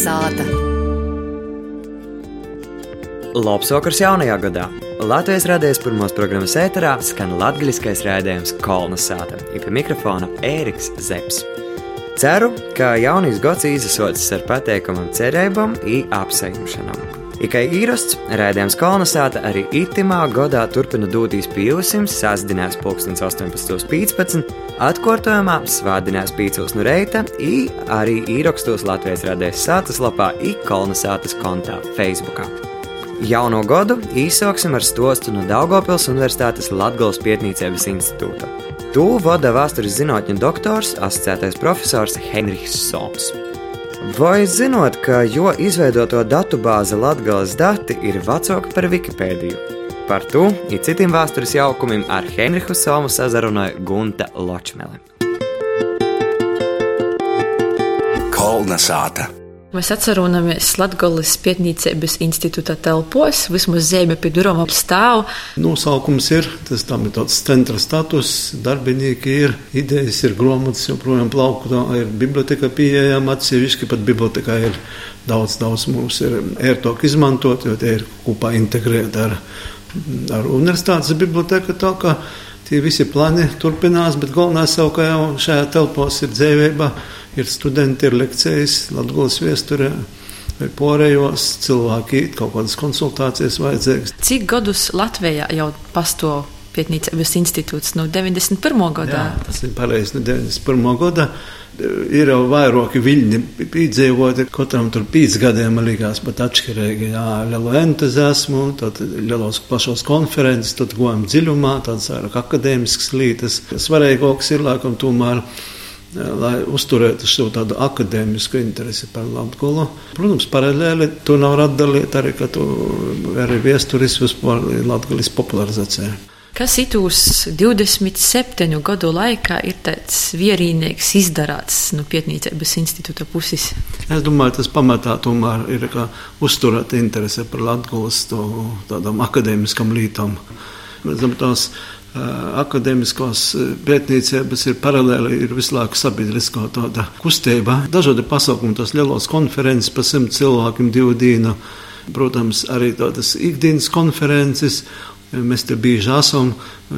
sāta. Labs vakars jaunajā gadā! Latvijas radijas pirmās programmas ēterā skan latgaļiskais rādījums Kolna sāta, ir pie mikrofona Ēriks Zepsi. Ceru, ka jaunīs gads izasocis ar pateikamam cerībām un apsveikšanām. Ikai īrasts rādījums kolonizēta arī itimā gadā turpina dūtīs pie jūsim, sasdinās pulkstens 18.15, atkārtojumā svādinās pīcūs no reita, i arī īrakstos Latvijas radējas sātas lapā i kolonizētas kontā Facebookā. Jauno gadu īsāksim ar stostu no Daugopils Universitātes Latgales Pietnīcības institūta. To vada vēstures zinātņu doktors, asociētais profesors Henrichs Soms. Vai zinot, ka jo izveidoto datu bāzi Latvijas dati ir vecāka par Wikipēdiju? Par to un citiem vēstures jaukumiem ar Henrihu Somu sazarunāja Gunta Ločmele. Kolna sāta. Mēs atceramies Latvijas Pētniecības institūta telpos, vismaz zeme pie durvīm stāv. Nosaukums ir tas, tam ir tāds centra status, darbinieki ir, idejas ir, grāmatas joprojām plaukta, ir biblioteka pieejama, atsevišķi pat bibliotekā ir daudz, daudz mums ir ērtāk izmantot, jo tie ir kopā integrēti ar, ar universitātes biblioteka. Tie visi plani turpinās, bet galvenais jau, ka jau šajā telpos ir dzēvēba ir studenti, ir lekcijas, Latvijas viesturē. Vai porējos cilvēki kaut kādas konsultācijas vajadzīgas. Cik gadus Latvijā jau pastāv Pētniecības institūts no 91. gadā? Jā, tas ir pareizi no 91. gada. Ir jau vairāki viļņi piedzīvoti, katram tur pēc gadiem likās pat atšķirīgi. Jā, lielu entuziasmu, tad lielos plašos konferences, tad gojam dziļumā, tāds vairāk akadēmisks lītas. Svarīgāks ir, laikam, tomēr lai uzturētu šo tādu akadēmisku interesi par Latviju. Protams, paralēli to nevar atdalīt arī, ka tu arī viesturis vispār Latvijas popularizācijā. Kas itūs 27 gadu laikā ir tāds vierīnīgs izdarāts no Pietnīcības institūta puses? Es domāju, tas pamatā tomēr ir uzturēt interesi par Latvijas tādām akadēmiskām zinām, tās akadēmiskās pētniecības ir paralēli, ir visu laiku sabiedriskā tāda kustība. Dažādi pasākumi, tās lielos konferences pa simt cilvēkiem divu dienu, protams, arī tādas ikdienas konferences. Mēs te bieži esam.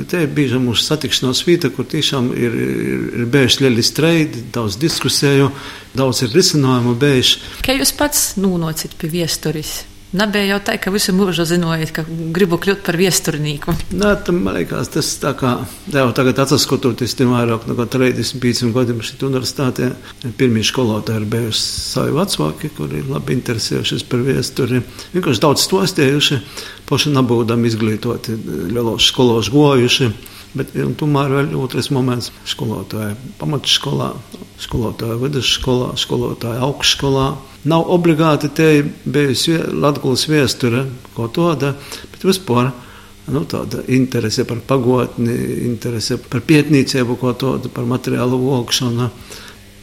Te ir bieži mūsu satikšanās vieta, kur tiešām ir, ir, ir bijuši lieli streidi, daudz diskusēju, daudz ir risinājumu bijuši. Kā jūs pats nonācat pie viesturis? Nebija jau tā, ka visu mūžu zinojāt, ka gribu kļūt par viesturnieku. Nē, tam man liekas, tas tā kā jau tagad atskatoties, tam vairāk nekā 35 gadiem šeit universitātē. Pirmie skolotāji ir bijuši savi vecāki, kuri ir labi interesējušies par viesturi. Vienkārši daudz stostējuši, paši nebūdam izglītoti, lielos skolos gojuši. Bet tomēr vēl otrs moments - skolotāja pamatskolā, skolotāja vidusskolā, skolotāja augšskolā. Nav obligāti te bijusi Latvijas viesture, ko tāda, bet vispār nu, tāda interese par pagotni, interese par pietnīcību, ko tādu, par materiālu vokšanu.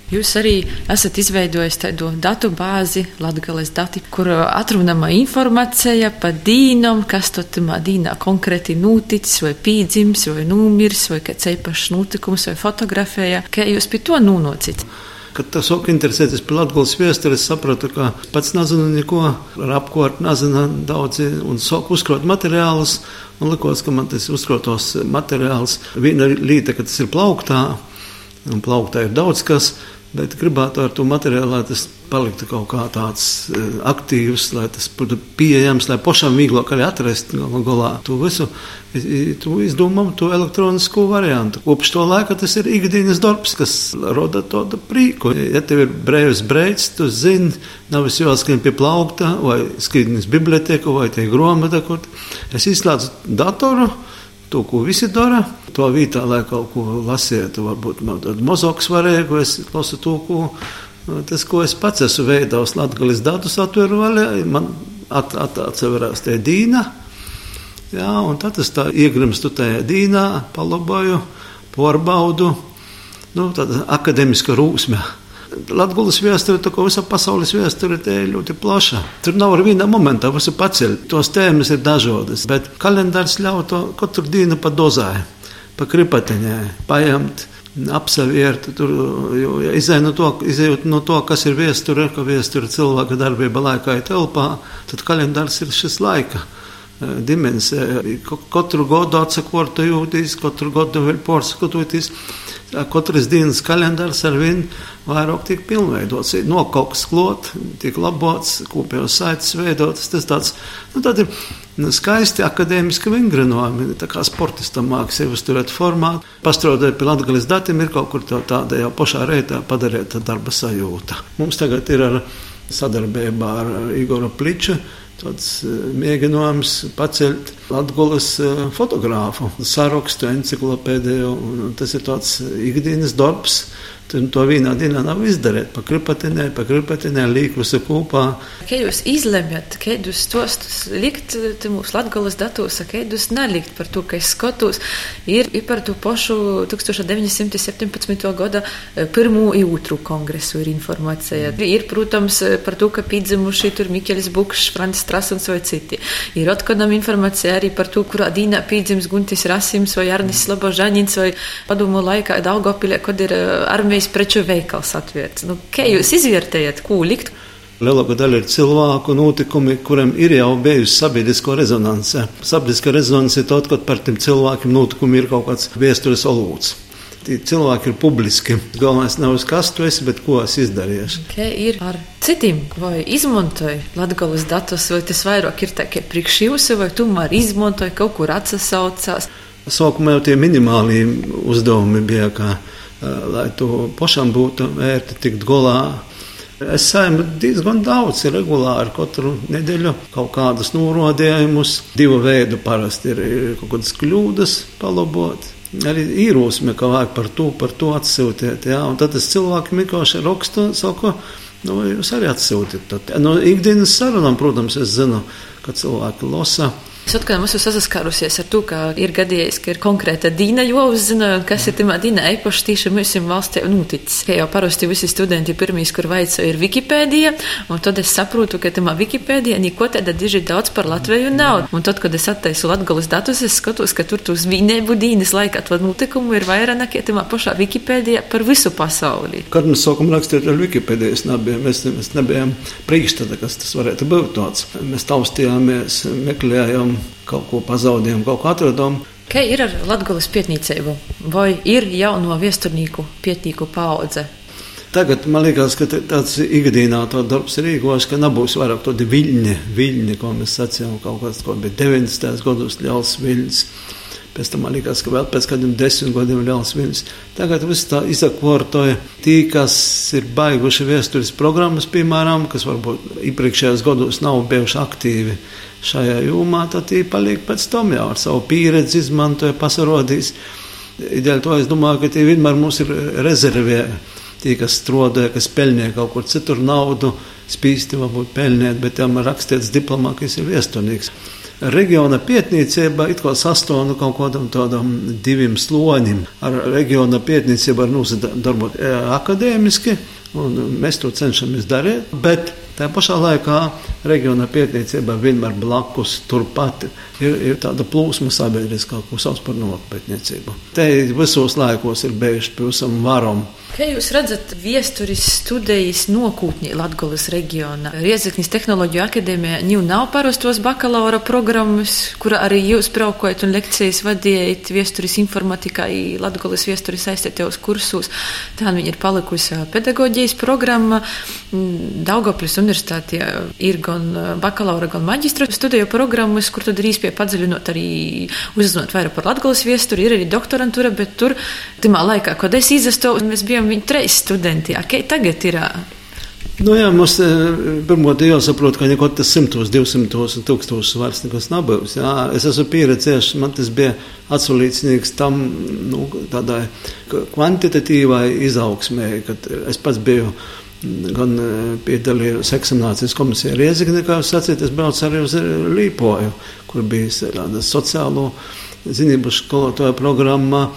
Jūs arī esat izveidojis tādu datu bāzi, Latvijas dati, kur atrunama informācija par dīnam, kas tur dīnā konkrēti noticis, vai pīdzims, vai nomiris, vai kāds īpašs notikums, vai fotografēja. Kā jūs pie to nonocit? Kad tas sāk interesēties par Latvijas vēsturi, es sapratu, ka pats nezinu neko, ar apkārt nezinu daudzi, un sāk uzkrāt materiālus. Man likās, ka man tas uzkrātos materiāls, viena lieta, ka tas ir plauktā, un plauktā ir daudz kas, Bet gribētu ar to materiālu, lai tas paliktu kaut kā tāds uh, aktīvs, lai tas būtu pieejams, lai pašam vieglāk arī atrast galā to visu. Tu izdomā to elektronisko variantu. Kopš to laika tas ir ikdienas darbs, kas rada tādu prieku. Ja tev ir brīvs brīdis, tu zini, nav jāskrien pie plaukta vai skrienis biblioteka vai tie grāmata, kur es izslēdzu datoru to, ko visi dara. To vietā, lai kaut ko lasītu, varbūt man tādu mazāk svarīgu, es lasu to, ko, tas, ko es pats esmu veidojis Latvijas datu satveru vaļā, man at, at, atseverās tie dīna. Jā, un tad es tā iegrimstu tajā dīnā, palaboju, pārbaudu, nu, tāda akademiska rūsme. Latvijas vēsture, tā kā visa pasaules vēsture, ir ļoti plaša. Tur nav ar viena momentā visu paceļ. Tos tēmas ir dažādas, bet kalendārs ļauj to katru dienu pa dozai, pa kripateņai, paņemt. apsevērta. Tur, jo, ja izējot no, to, izējot no to, kas ir viesture, ka viesture cilvēka darbība laikā ir telpā, tad kalendārs ir šis laika dimensija. Katru gadu atsakorta jūtīs, katru gadu vēl porsakototies. Katras dienas kalendārs ar vien vairāk tiek pilnveidots, no kaut kas klot, tiek labots, kopējos saites veidotas. Tas tāds, nu, tādi nu, skaisti akadēmiski vingrinojumi, tā kā sportistam māk sevi uzturēt formā. Pastrādājot pie latgales datiem, ir kaut kur tā, tāda jau pašā reitā padarīta darba sajūta. Mums tagad ir ar sadarbībā ar Igoru Pliču tāds eh, mēģinājums pacelt Latvijas eh, fotogrāfu sarakstu, enciklopēdiju. Tas ir tāds ikdienas darbs, Tad to vienā dienā nav izdarīt. Pa kripatinē, pa kripatinē, līk visu kopā. Kad jūs izlemjat, kādus tostus likt mūsu latgalas datos, kādus nelikt par to, ka es skatos, ir, ir par to pašu 1917. gada eh, pirmo un otru kongresu ir informācija. Mm. Ir, protams, par to, ka pīdzimuši tur Mikelis Bukšs, Frants Strasuns vai citi. Ir atkodam informācija arī par to, kurā dīnā pīdzims Guntis Rasims vai Arnis Slobožaņins vai padomu laikā Daugopilē, kad ir eh, armija Latvijas preču veikals atvērts. Nu, kā jūs izvērtējat, ko likt? Lielākā daļa ir cilvēku notikumi, kuriem ir jau bijusi sabiedriska rezonance. Sabiedriska rezonance ir tad, kad par tiem cilvēkiem notikumi ir kaut kāds vēstures olūts. Tie cilvēki ir publiski. Galvenais nav uz kas tu esi, bet ko esi izdarījis. Kā ir ar citiem? Vai izmantoja latgales datus, vai tas vairāk ir tikai priekš jums, vai tomēr izmantoja kaut kur atsasaucās? Sākumā jau tie minimālie uzdevumi bija, kā lai to pašam būtu vērti tikt galā. Es saņemu diezgan daudz, ir regulāri katru nedēļu kaut kādus norādījumus. Divu veidu parasti ir, ir kaut kādas kļūdas palabot. Arī īrosme, ka vajag par to, par to atsūtīt. Jā, un tad es cilvēkiem vienkārši rakstu, saku, nu, jūs arī atsūtiet. Tad, no ikdienas sarunām, protams, es zinu, ka cilvēki lasa. Es atkal esmu saskārusies ar to, ka ir gadījies, ka ir konkrēta dīna jāuzzina, kas ir tajā dīna īpaši tieši mums valstī noticis. Kā jau parasti visi studenti pirmīs, kur vaico, ir Wikipēdija, un tad es saprotu, ka tajā Wikipēdijā neko tāda diži daudz par Latviju nav. Un tad, kad es attaisu latgalas datus, es skatos, ka tur uz vīnēbu dīnas laikā to notikumu ir vairāk nekā tajā pašā Wikipēdijā par visu pasauli. Kad mēs sākam rakstīt ar Wikipēdiju, mēs nebijām, mēs, mēs nebijām priekšstada, kas tas varētu būt tāds. Mēs taustījāmies, meklējām kaut ko pazaudējām, kaut ko atradām. Kā ir ar Latvijas pietnīcību? Vai ir jauno viesturnieku pietnīku paudze? Tagad man liekas, ka tāds ikdienā tā darbs rīkos, ka nebūs vairāk tādi viļņi, viļņi, ko mēs sacījām kaut kāds, ko bija 90. gados liels viļņs. Pēc tam man liekas, ka vēl pēc kādiem desmit gadiem liels viļņs. Tagad viss tā izakortoja tī, kas ir baiguši vēstures programmas, piemēram, kas varbūt iepriekšējos gados nav bijuši aktīvi šajā jomā, tad viņi paliek pēc tam jau ar savu pieredzi, izmantoja, pasarodīs. Dēļ to es domāju, ka tie vienmēr mums ir rezervē. Tie, kas strādāja, kas pelnīja kaut kur citur naudu, spīsti varbūt pelnīt, bet tam rakstīts diplomā, kas ir viesturnieks. Reģiona pietniecība it kā sastāv no kaut kādam tādam diviem sloņiem. Ar reģiona pietniecību var nosadarbot e, akadēmiski, un mēs to cenšamies darīt, bet Tā pašā laikā reģiona pētniecība vienmēr blakus turpat ir, ir tāda plūsma sabiedriskā, ko sauc par nopietniecību. Te visos laikos ir bijuši pavisam varam Kā jūs redzat, viesturis studijas nokūtņi Latgolas reģionā? Riezeknis Tehnoloģiju akadēmijā jau nav parastos bakalaura programmas, kura arī jūs braukojat un lekcijas vadījat viesturis informatikā, Latgolas viesturis aizstētajos kursos. Tā viņi ir palikusi pedagoģijas programma. Daugoplis universitātē ir gan bakalaura, gan maģistra studiju programmas, kur tad ir īspēja padziļinot arī uzzinot vairāk par Latgolas viesturi, ir arī doktorantūra, bet tur, timā laikā, kad es izastos, mēs bijām viņi trīs studenti. Kā tagad ir? Nu, jā, mums pirmkārt jāsaprot, ka neko tas simtos, divsimtos un tūkstošos vairs nekas nav bijis. Jā, es esmu pieredzējis, man tas bija atsulīdznieks tam nu, tādai kvantitatīvai izaugsmē, kad es pats biju gan piedalījos eksaminācijas komisijā Rieziknē, kā jūs sacījāt, es braucu arī uz Līpoju, kur bija tāda sociālo zinību skolotāja programma.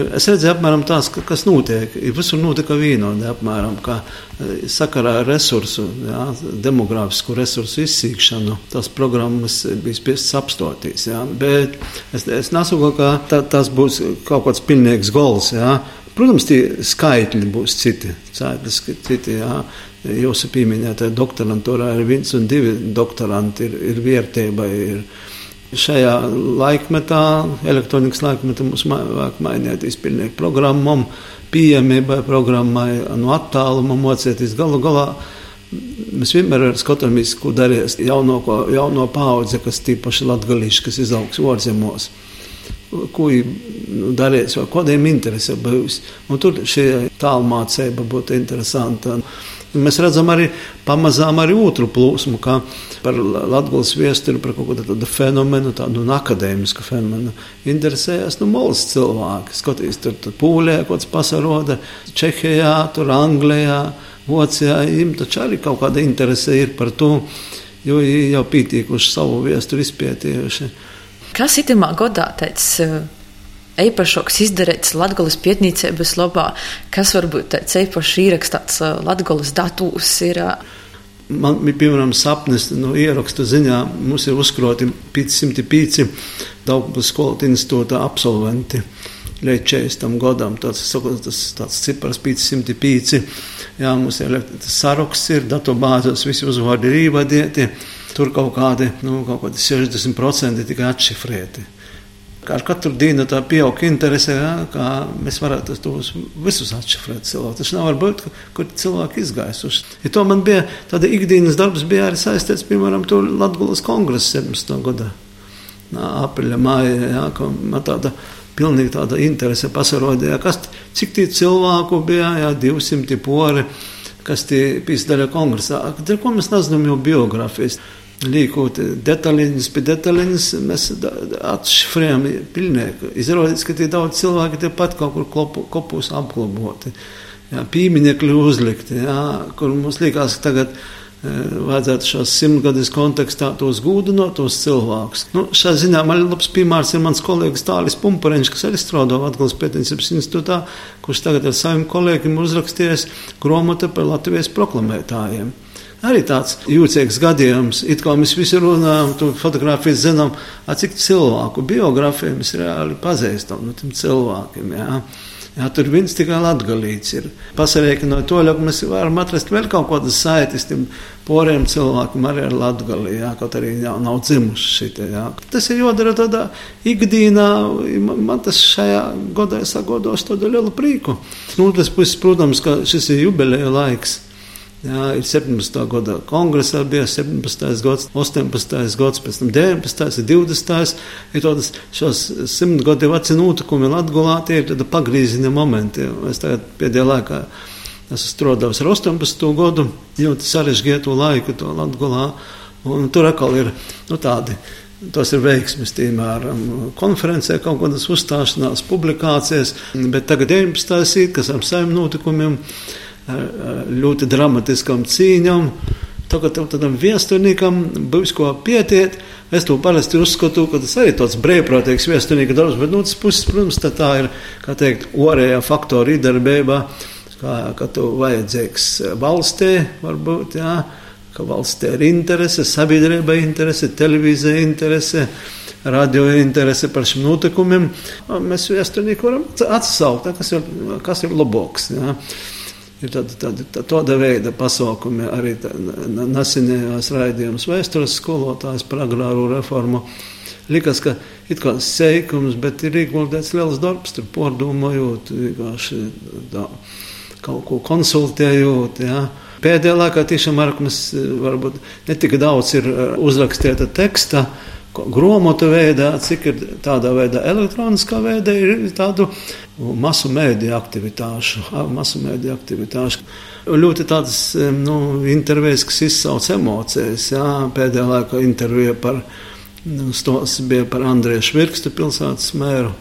Es redzēju, apmēram tās, kas notiek. Visur notika vienodi, apmēram, kā e, sakarā ar resursu, jā, demogrāfisku resursu izsīkšanu. Tās programmas bija spiestas apstotīs. Jā, bet es, es nesaku, ka tā, tas būs kaut kāds pilnīgs gols. Jā. Protams, tie skaitļi būs citi. Skaitļi, citi jā. Jūsu pieminētajā doktorantūrā ir viens un divi doktoranti, ir, ir vērtība. Ir. Šajā laikmetā, elektronikas laikmetā, mums vajag mainīties pilnīgi programmam, pieejamībai programmai, no attāluma mocēties galu galā. Mēs vienmēr skatāmies, ko darīs jauno, jauno paudze, kas tīpaši latgalīši, kas izaugs ārzemēs ko nu, darīs, vai kādiem interesē būs. Un tur šī tālmācība būtu interesanta. Mēs redzam arī pamazām arī otru plūsmu, kā par Latvijas vēsturi, par kaut kādu tādu fenomenu, tādu nu, akadēmisku fenomenu. Interesējas nu, molas cilvēki. Skatīs, tur, tur pūlē kaut kas pasaroda, Čehijā, tur Anglijā, Vācijā. Viņam taču arī kaut kāda interese ir par to, jo jau pītīkuši savu vēsturi izpētījuši. Kas itamā godā tāds īpašāks izdarīts Latvijas pietnīcības labā, kas varbūt tāds īpašs ierakstīts Latvijas datūs ir? Man bija piemēram sapnis no ierakstu ziņā, mums ir uzkroti 505 Daugavas skolu institūta absolventi. Līdz 40 gadam tas, tas tāds cipars 505. Jā, mums ir tas saraksts, ir datubāzes, visi uzvārdi ir īvadīti. Tur kaut kādi, nu, kaut kādi 60% tikai atšifrēti. Ar katru dienu tā pieaug interese, ja, kā mēs varētu tos visus atšifrēt cilvēku. Tas nav varbūt, kur cilvēki izgaisuši. Ja to man bija, tāda ikdienas darbs bija arī saistīts, piemēram, tur Latgulas kongresa 17. gada. Apriļa māja, ja, man tāda pilnīgi tāda interese pasarodīja, kas, cik tie cilvēku bija, ja, 200 pori, kas tie pīsdaļa kongresā. Ar ko mēs nezinām jau biogrāfijas liekot detaļiņas pie detaļiņas, mēs atšifrējam pilnīgi. Izrādās, ka tie daudz cilvēki tepat kaut kur klopu, kopūs apglaboti, jā, pīmiņekļi uzlikti, jā, kur mums liekas, ka tagad e, vajadzētu šās simtgades kontekstā tos gūdinot, tos cilvēkus. Nu, šā ziņā man labs piemērs ir mans kolēģis Tālis Pumpareņš, kas arī strādā Latgales pētniecības institūtā, kurš tagad ar saviem kolēģiem uzrakstījis grāmatu par Latvijas proklamētājiem. Arī tāds jūtīgs gadījums, it kā mēs visi runājam, tu fotografijas zinām, cik cilvēku biogrāfiju mēs reāli pazīstam no tiem cilvēkiem. Jā. Jā, tur viens tikai latgalīts ir. Pasarēķinot to, ka mēs varam atrast vēl kaut kādas saites tiem poriem cilvēkiem arī ar latgalī, jā, kaut arī jā, nav dzimuši šitie, jā. Tas ir jodara tādā ikdīnā, man tas šajā godā sagodos tādu lielu prīku. Nu, tas, protams, ka šis ir jubileja laiks. Jā, ir 17. gada kongresā, bija 17. gads, 18. gads, pēc tam 19. 20. ir tādas šos simt gadu veci notikumi Latgulā, tie ir tāda pagrīzina momenti. Es tagad pēdējā laikā esmu strādājis ar 18. gadu, ļoti sarežģītu laiku to Latgulā, un tur atkal ir, nu, tādi. Tas ir veiksmes, piemēram, konferencē, kaut kādas uzstāšanās, publikācijas, bet tagad 19. ir, kas ar saviem notikumiem ļoti dramatiskam cīņam. Tagad tam viesturniekam būs ko pietiet. Es to parasti uzskatu, ka tas arī tāds brīvprātīgs viesturnieka darbs, bet no otras puses, protams, tā ir, kā teikt, orējā faktora iedarbībā, kā, ka tu vajadzīgs valstī, varbūt, jā, ka valstī ir interese, sabiedrība interese, televīzija interese radio interese par šiem notikumiem, mēs vēsturnieki varam atsaukt, kas ir, kas ir labāks. Ir tāda, tāda, tāda veida pasākumi arī nesenajās raidījumos vēstures skolotājs par agrāro reformu. Likās, ka ir kā seikums, bet ir ieguldīts liels darbs, tur pārdomājot, vienkārši tā, kaut ko konsultējot. Ja. Pēdējā laikā tiešām mēs varbūt ne tik daudz ir uzrakstīta teksta, grāmatu veidā, cik ir tādā veidā elektroniskā veidā, ir tādu masu mēdīju aktivitāšu, masu mēdīju aktivitāšu. Ļoti tādas nu, intervijas, kas izsauc emocijas. Jā, pēdējā laikā intervija par, nu, bija par Andriju Švirkstu pilsētas mēru.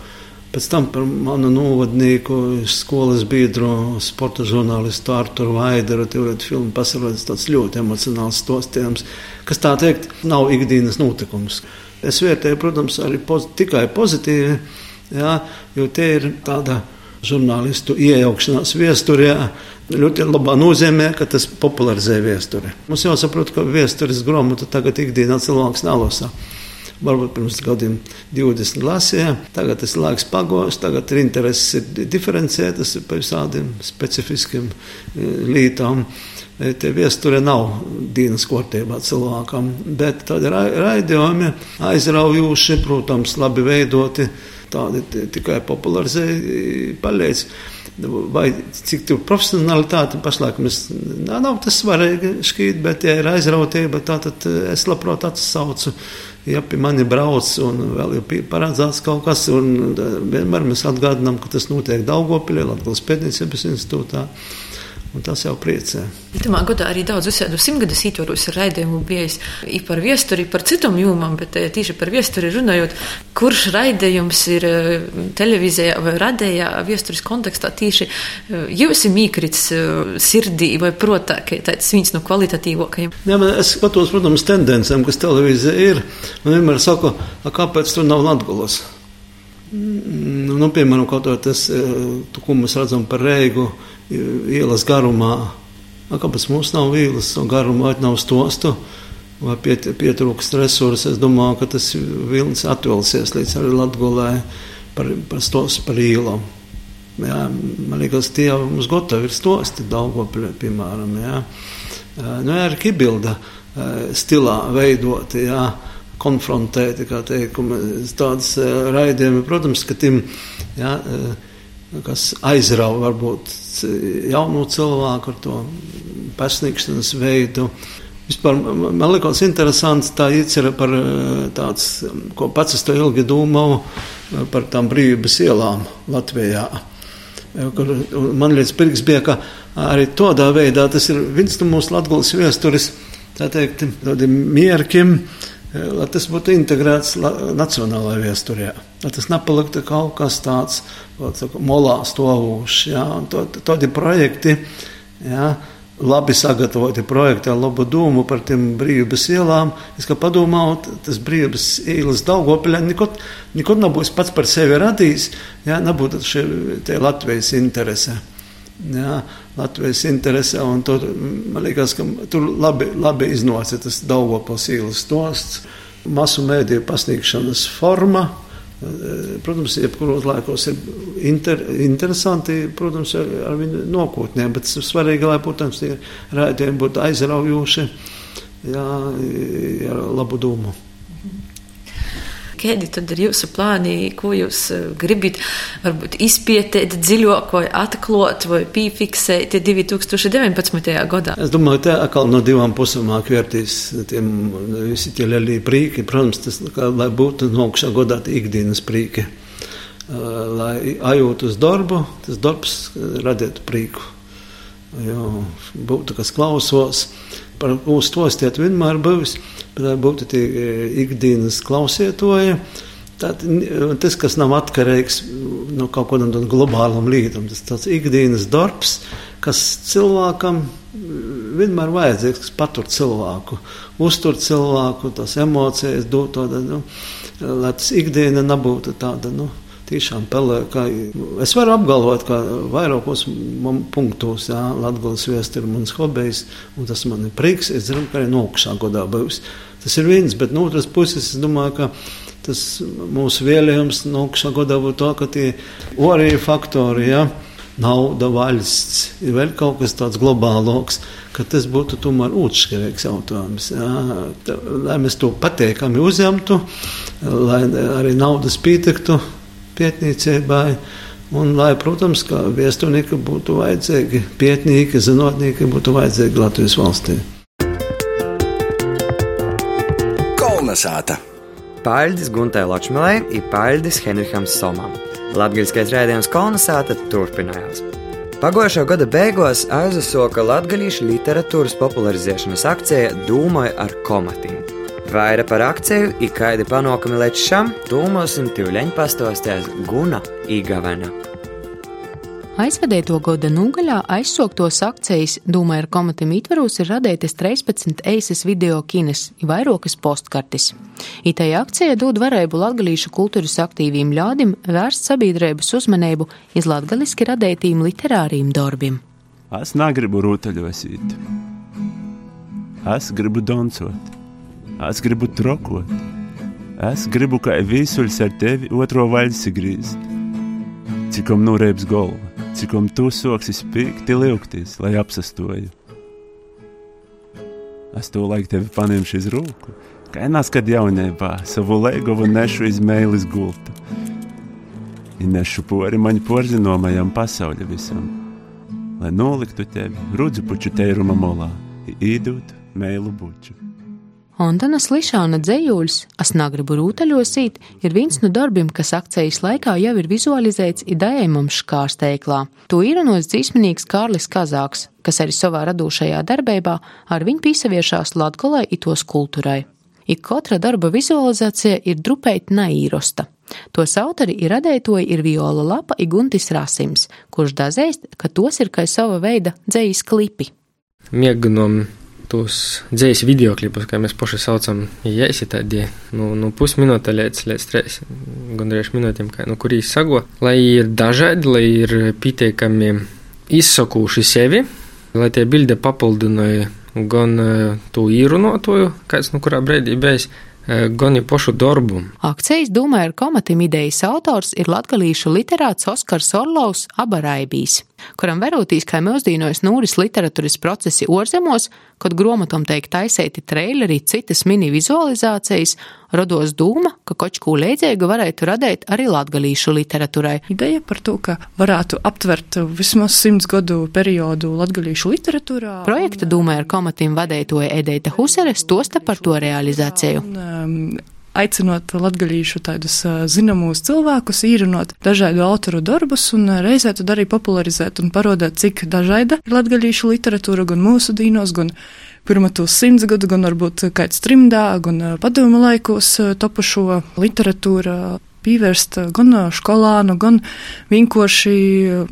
Pēc tam par manu novadnieku, skolas biedru, sporta žurnālistu Arturu Vaideru. Tur ir filma pasaules tāds ļoti emocionāls stostījums, kas tā teikt nav ikdienas notikums. Es vērtēju, protams, arī poz, tikai pozitīvi, jā, jo te ir tāda žurnālistu iejaukšanās viesturē. Ļoti labā nozīmē, ka tas popularizē viesturi. Mums jāsaprot, ka viesturis grāmatu tagad ikdienā cilvēks nelasa. varbūt pirms gadiem 20 lasīja. Tagad tas laiks pagājis, tagad intereses ir diferencētas par visādiem specifiskiem lītām. Tie viesture nav dienas kārtībā cilvēkam, bet tādi raidījumi aizraujoši, protams, labi veidoti, tādi tikai popularizēji palīdz. Vai cik tur profesionālitāte pašlaik mēs nav, nav tas svarīgi šķīt, bet ja ir aizrautība, tad es labprāt atsaucu. Ja pie mani brauc un vēl ir paredzēts kaut kas, un vienmēr mēs atgādinām, ka tas notiek Daugopilī, Latvijas pētniecības institūtā. Un tas jau priecē. Itamā gadā arī daudz uzsēdu simtgadus ietvaros ar raidījumu bijis i par viesturi, par citam jūmam, bet eh, tieši par viesturi runājot, kurš raidījums ir eh, televīzijā vai radējā viesturis kontekstā tieši eh, jūs ir mīkrits sirdī vai protā, ka tāds viens no kvalitatīvākajiem? Jā, man es skatos, protams, tendencēm, kas televīzija ir, un vienmēr saku, kāpēc tur nav Latgulas? Nu, nu, piemēram, kaut kā tas, ko mēs redzam par Reigu, ielas garumā. Kāpēc mums nav ielas garumā, vai nav stostu, vai piet, pietrūkst resursu? Es domāju, ka tas vilnis atvilsies līdz arī Latgolē par, par stostu par īlām. Jā, man liekas, tie jau mums gatavi ir stosti Daugopļi, piemēram. Jā. Nu, jā, ar kibilda stilā veidoti, jā, konfrontēti, kā teikt, tādas raidījumi, protams, ka tim, jā, kas aizrauja varbūt jaunu cilvēku ar to pasniegšanas veidu. Vispār man liekas, interesants tā īcera par tāds, ko pats es to ilgi domāju, par tām brīvības ielām Latvijā. Kur man liekas, pirks bija, ka arī tādā veidā tas ir viens no mūsu latgulas vēstures, tā teikt, tādiem mierkiem, lai tas būtu integrēts nacionālajā vēsturē. Lai tas nepaliktu kaut kas tāds, saka, molā stāvošs. Ja, tādi projekti, ja, labi sagatavoti projekti ar labu domu par tiem brīvības ielām. Es kā padomāju, tas brīvības ielas Daugopilē nekad, nekad nebūs pats par sevi radījis, ja, nebūtu šie Latvijas interese. Jā, Latvijas interesē, tur, man liekas, ka tur labi, labi iznāca tas Daugopils ielas stosts, masu mēdīju pasniegšanas forma. Protams, jebkuros laikos ir inter, interesanti, protams, ar, ar viņu nokotnē, bet svarīgi, lai, protams, tie rādījumi būtu aizraujoši, jā, ar labu domu. Kādi tad ir jūsu plāni, ko jūs eh, gribat varbūt izpētīt dziļāk, vai atklāt, vai piefiksēt 2019. gadā? Es domāju, tā atkal no divām pusēm vērtīs tiem visi tie lielie prīki. Protams, tas, kā, lai būtu nokšā godā ikdienas prīki. Lai ajūtu uz darbu, tas darbs radītu prīku. Jo būtu kas klausos, par mūsu tostiet vienmēr bijis lai būtu tie e, ikdienas klausietoji. Tad, tas, kas nav atkarīgs no kaut kādam globālam lītam, tas tāds ikdienas darbs, kas cilvēkam vienmēr vajadzīgs, kas patur cilvēku, uztur cilvēku, tās emocijas, dot tādu, nu, lai tas ikdiena nebūtu tāda, nu, tiešām pelē. Es varu apgalvot, ka vairākos punktos Latvijas vēsture ir mans hobijs, un tas man ir prieks. Es zinu, ka arī nokšā godā būs. Tas ir viens, bet no otras puses es domāju, ka tas mūsu vēlējums nokšā godā būtu to, ka tie orēji faktori, ja, nauda, valsts, ir vēl kaut kas tāds globāloks, ka tas būtu tomēr otršķirīgs jautājums. Jā, lai mēs to pateikami uzņemtu, lai arī naudas pietiktu pētniecībai. Un, lai, protams, ka viesturnieki būtu vajadzīgi, pētnieki, zinātnieki būtu vajadzīgi Latvijas valstī. Kolnesāta. Paļģis Guntai Ločmelē ir paļģis Henriham Somam. Latgaļiskais rādījums Kolnesāta turpinājās. Pagājušā gada beigās aizsoka latgaļiešu literatūras popularizēšanas akcija Dūmoja ar komatiem. Vaira par akciju ir kādi panākumi līdz šam, tūmosim tīvleņu pastostēs Guna Igavena. Aizvadēto gada nogaļā aizsoktos akcijas Dūmai ar komatim ietvaros ir radētas 13 eises video kines, vairākas postkartes. Itai akcija dod varēbu latgalīšu kultūras aktīviem ļādim vērst sabiedrības uzmanību iz latgaliski radētīm literāriem darbiem. Es negribu rotaļosīt. Es gribu doncot. Es gribu trokot, Es gribu kā vīsuļs ar tevi otro vaļsi grīzt. Cikom norēps galva, cikom tu soksi spīkti liukties, lai apsastoju. Es to laiku tevi paņemšu iz rūku, kā naskat jaunībā, savu legovu nešu iz mēlis gultu. I nešu pori maņu porzinomajam pasauļa visam, lai noliktu tevi rudzu puču teiruma molā, īdūt mēlu buču. Antona Slišāna dzējūļs, es negribu rūtaļosīt, ir viens no darbiem, kas akcijas laikā jau ir vizualizēts idejamam škārsteiklā. To īrenos dzīsminīgs Kārlis Kazāks, kas arī savā radošajā darbībā ar viņu pīsaviešās Latgolai itos kultūrai. Ik katra darba vizualizācija ir drupēt neīrosta. Tos autori ir radētoji ir Viola Lapa Iguntis Rasims, kurš dazēst, ka tos ir kā sava veida dzējas klipi. Mēģinām tos dzīslu video klipus, kā mēs paši saucam, jāsi tādi nu, nu pusminūte līdz, līdz trīs, gandrīz minūtēm, kā, nu, kur īsi sago, lai ir dažādi, lai ir pietiekami izsakuši sevi, lai tie bilde papildināja gan uh, to īrunotoju, kāds nu kurā brīdī bijis, gan ir pašu darbu. Akcijas Dūmē ar komatim idejas autors ir latgalīšu literāts Oskars Orlovs Abaraibīs, kuram verotīs, kā milzdīnojas nūris literatūras procesi orzemos, kad gromatom teik taisēti traileri, citas mini vizualizācijas, rodos dūma, ka kočkū līdzīgu varētu radīt arī latgalīšu literatūrai. Ideja par to, ka varētu aptvert vismaz simts gadu periodu latgalīšu literatūrā. Projekta Dūmē ar komatim vadētoja Edeita Huseres, tosta par to realizāciju. Un, um, aicinot latgaļīšu tādus zināmus cilvēkus, īrinot dažādu autoru darbus un reizē tad arī popularizēt un parodēt, cik dažāda ir latgaļīšu literatūra gan mūsu dīnos, gan pirmatos simts gadu, gan varbūt kāds trimdā, gan padomu laikos topušo literatūra pievērst gan skolānu, gan vienkārši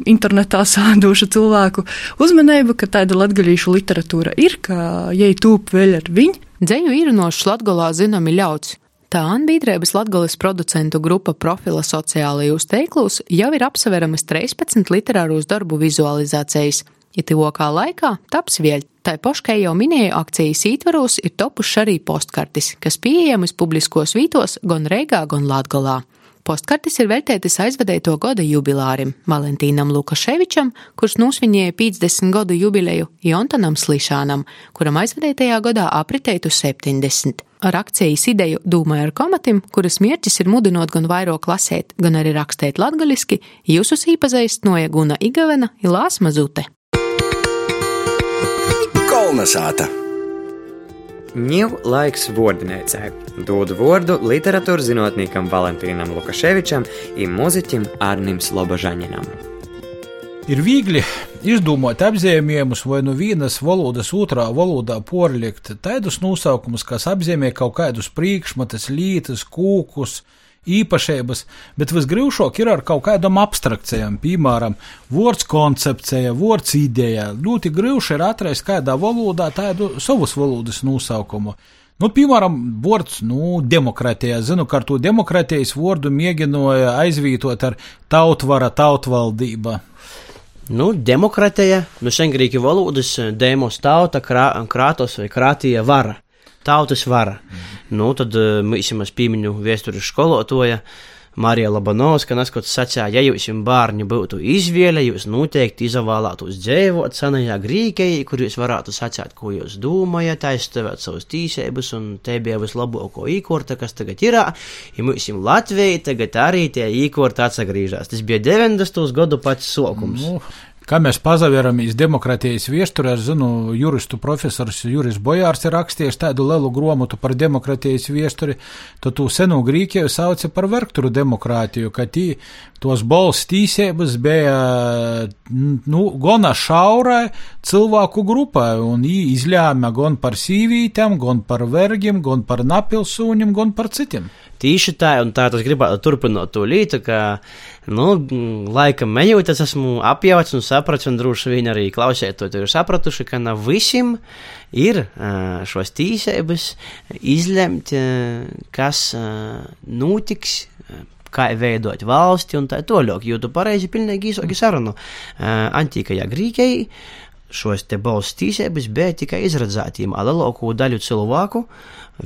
internetā sādošu cilvēku uzmanību, ka tāda latgaļīšu literatūra ir, ka jai tūp vēl ar viņu. Dzeju īrinošs latgolā zināmi ļauts. Tā Anbīdrēbas Latgales producentu grupa profila sociālajos teiklus jau ir apsveramas 13 literāros darbu vizualizācijas. Ja tuvākā laikā taps vēl, tai poškai jau minēju akcijas ītvaros ir topuši arī postkartis, kas pieejamas publiskos vītos gan Reigā, gan Latgalā. Postkartes ir veltētas aizvadēto gada jubilārim Valentīnam Lukaševičam, kurš nosvinēja 50 gadu jubileju, Jontanam Slišanam, kuram aizvadētajā gadā apritētu 70. Ar akcijas ideju Dūmai ar komatim, kuras mērķis ir mudinot gan vairāk lasēt, gan arī rakstīt latgaliski, jūsus īpazīst noja Guna Igavena Ilās Mazute. Kolnesāta! Ņēmu laiks vārdinēcēji. Dodu vārdu literatūras zinātniekam Valentīnam Lukaševičam un muzeķim Arnim Slobožaņinam. Ir viegli izdomāt apzīmējumus vai no vienas valodas otrā valodā porlikt tādus nosaukumus, kas apzīmē kaut kādus priekšmetus, lietas, kūkus, īpašības, bet visgrūtāk ir ar kaut kādām abstrakcijām, piemēram, vārds koncepcija, vārds ideja. Ļoti grūti ir atrast kādā valodā tādu savas valodas nosaukumu. Nu, piemēram, vārds nu, demokratija. Zinu, ka ar to demokratijas vārdu mēģināja aizvietot ar tautvara, tautvaldība. Nu, demokratija, nu, sengrīki valodas, dēmos tauta, krā, krātos vai krātija vara tautas vara. Mm. Nu, tad uh, mēs piemiņu vēstures skolotoja. Marija Labanovska neskatoties sacīja, ja jūs bērni būtu izvēle, jūs noteikti izvēlētos dzīvot senajā Grīkijā, kur jūs varētu sacīt, ko jūs domājat, aizstāvēt savas tīsības, un te bija vislabāko īkorta, kas tagad ir. Ja mums Latvija tagad arī tie īkorti atsagrīžās. Tas bija 90. gadu pats sokums. Nu, Kā mēs pazaveramies demokratijas viesturē, es zinu, juristu profesors Juris Bojārs ir rakstījis tādu lielu grāmatu par demokratijas viesturi, tad tu senu Grīķiju sauca par verkturu demokrātiju, ka tī tos balss tīsības bija, nu, gana šaurai cilvēku grupai, un viņi izlēma gan par sīvītēm, gan par vergiem, gan par napilsūņiem, gan par citiem. Tīši tā, un tā es gribētu turpināt to lītu, ka, nu, laikam ejot, es esmu apjauts un sapratis, un droši vien arī klausētot, ir sapratuši, ka nav visiem ir šos tīsības izlemt, kas notiks kā veidot valsti un tā tālāk. Jo tu pareizi pilnīgi īsoki sarunu. Antīkajā Grīkijā šos te balss tīsības bija tikai izredzētiem, a lielāko daļu cilvēku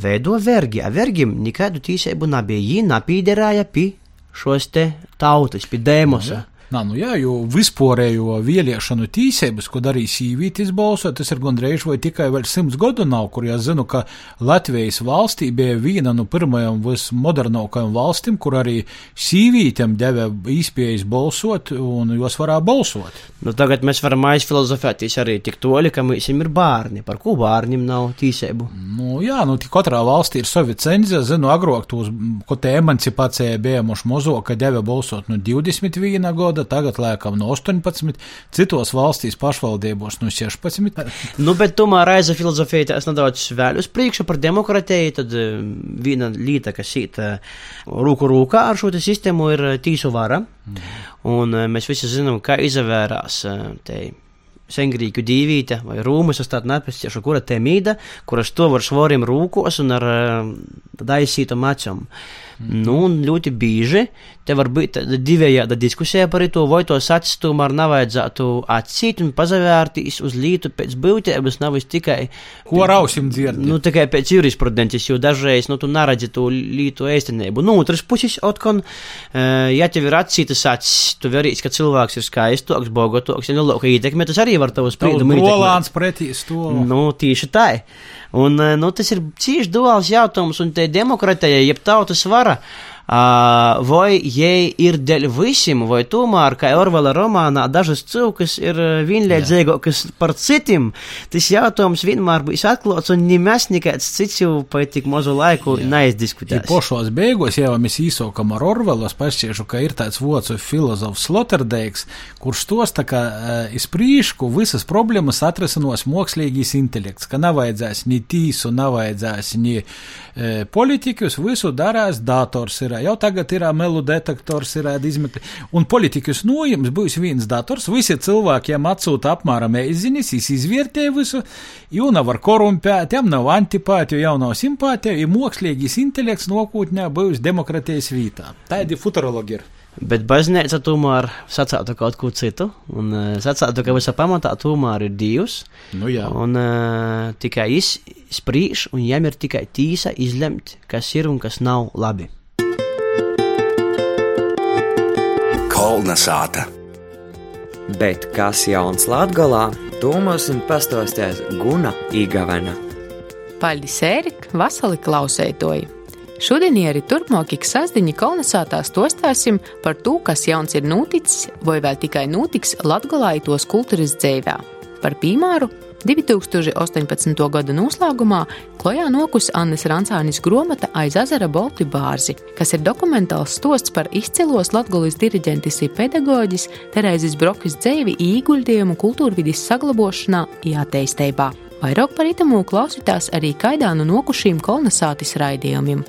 veido vergi, a vergim nekādu tīsību nebija, viņi napīderēja pie šos te tautas, pie dēmosa. Nā, nu jā, jo vispārējo vēlēšanu tīsības, ko darīja sīvītis balsot, tas ir gandrīz vai tikai vēl simts gadu nav, kur es zinu, ka Latvijas valstī bija viena no pirmajām vismodernākajām valstīm, kur arī sīvītiem deva īspējas balsot, un jos varēja balsot. Nu, tagad mēs varam aizfilozofēties arī tik toļi, ka mums ir bērni, par ko bērniem nav tīsību. Nu, jā, nu, katrā valstī ir savi cenzi, zinu, agrāk tos, ko te emancipācija bija mums mozo, ka deva balsot no 21 gada gada, tagad lēkam no 18, citos valstīs pašvaldībos no 16. nu, bet tomēr aiza filozofija tas nedaudz vēl uz priekšu par demokratiju, tad eh, viena lieta, kas īt eh, rūku rūkā ar šo sistēmu, ir eh, tīsu vara. Mm. Un mēs visi zinām, kā izvērās te sengrīku dīvīte vai rūmas, es tādu nepastiešu, kura te mīda, kuras to var švoriem rūkos un ar daisītu mačam. Mm. Nu, un ļoti bieži te var būt divējāda diskusija par to, vai tos acis tomēr nevajadzētu atsīt un pazavērtīs uz lītu pēc būtības, nevis tikai. Ko rausim dzirdēt? Nu, tikai pēc jurisprudences, jo dažreiz, nu, tu neredzi to lītu ēstenību. Nu, otrs puses, otkon, ja tev ir atsītas acis, tu verīs, ka cilvēks ir skaistoks, bogotoks, ja nu, lūk, ietekmē, tas arī var tavu spriedumu. Rolāns pretī stūlu. Nu, tieši tā. Un, nu, tas ir cīši duāls jautājums, un te demokratija, jeb tautas vara. Uh, vai jai ir dēļ visiem, vai tomēr, kā Orvela romānā, dažas cilvēkas ir vienlaicīgākas par citiem. Tas jautājums vienmēr būs atklāts, un ne mēs nekāds cits jau pa tik mazu laiku neizdiskutēs. Pošos beigās jau mēs īsokam ar Orvelu, es pašķiešu, ka ir tāds vocu filozofs Sloterdeiks, kurš tos tā kā izprīšku visas problēmas atrasanos mākslīgīs intelekts, ka nevajadzēs ni tīsu, nevajadzēs ni uh, politikus, visu darās dators ir jau tagad ir melu detektors, ir izmetri. Un politikas nojums būs viens dators, visi cilvēkiem atsūta apmēram eizinis, viņš izvērtē visu, jau nav ar korumpēt, jām nav antipātiju, jau nav simpātiju, ir mākslīgais intelekts nokūtnē būs demokratijas vītā. Tādi futurologi ir. Bet baznīca tomēr sacītu kaut ko citu, un sacītu, ka visā pamatā tomēr ir Dievs. Nu jā. un uh, tikai viņš spriež, un viņam ir tikai tīsa izlemt, kas ir un kas nav labi. Kolna sāta. Bet kas jauns Latgolā, to mums pastāstīs Guna Igavena. Paldies, Ērika, vasali klausētoji! Šodien arī turpmāk ik sasdiņa kolonizētā stostāsim par to, kas jauns ir noticis vai vēl tikai notiks Latgolā itos kultūras dzīvē. Par piemēru 2018. gada noslēgumā klajā nokus Annas Rancānis grāmata Aiz ezera Bolti bārzi, kas ir dokumentāls stosts par izcilos latgulis diriģentis un pedagoģis Terēzes Brokas dzēvi īguļdījumu kultūrvidis saglabošanā un attīstībā. Vairāk par itamu klausītās arī kaidānu nokušīm kolonizācijas raidījumiem.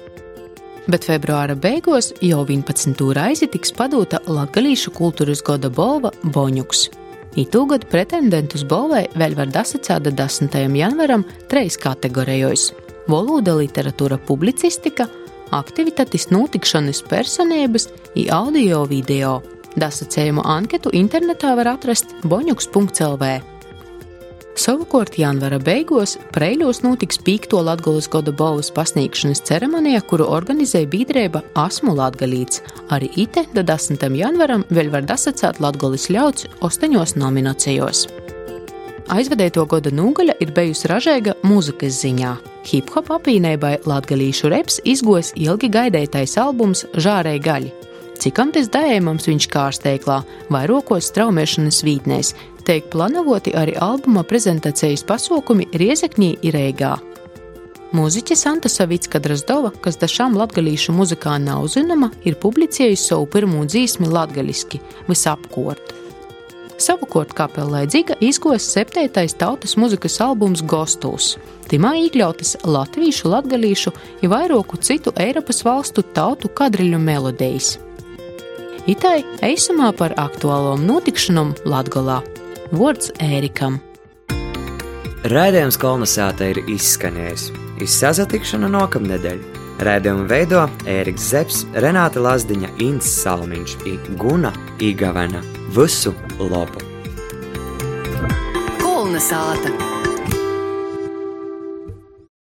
Bet februāra beigās jau 11. reizi tiks padota Latvijas kultūras gada balva Boņuks. Itūgad pretendentus balvai vēl var dasacēt 10. janvaram trejas kategorijos - valoda, literatūra, publicistika, aktivitātes, notikšanas, personības un audio video. Dasacējumu anketu internetā var atrast boņuks.lv. Savukārt janvāra beigās Preiļos notiks pīkto Latvijas gada balvas pasniegšanas ceremonija, kuru organizēja biedrība Asmu Latgalīts. Arī ite 10. janvaram vēl var dasacēt Latvijas ļauts ostoņos nominācijos. Aizvadēto gada nūgaļa ir bijusi ražīga mūzikas ziņā. Hip-hop apvienībai Latvijas reps izgojis ilgi gaidītais albums Žārei gaļi. Cikam tas dējumams viņš kārsteiklā vai rokos straumēšanas vītnēs, tiek plānoti arī albuma prezentācijas pasākumi Riezekņī ir Rīgā. Mūziķe Santa Savicka Drazdova, kas dažām latgalīšu muzikā nav zināma, ir publicējusi savu pirmo dzīsmi latgaliski - visapkort. Savukārt kapelē dziga izgos septītais tautas muzikas albums Gostos. Timā iekļautas latviešu, latgalīšu un vairāku citu Eiropas valstu tautu kadriļu melodijas. Itai eisumā par aktuālām notikšanām Latgolā. Vārds Ērikam. Rādījums kolonizēta ir izskanējis. Izsazatikšana nākamnedēļ. Rādījumu veido Ēriks Zepsi, Renāta Lazdiņa, Inns Salmiņš, Guna Igavena. Visu labu! sāta.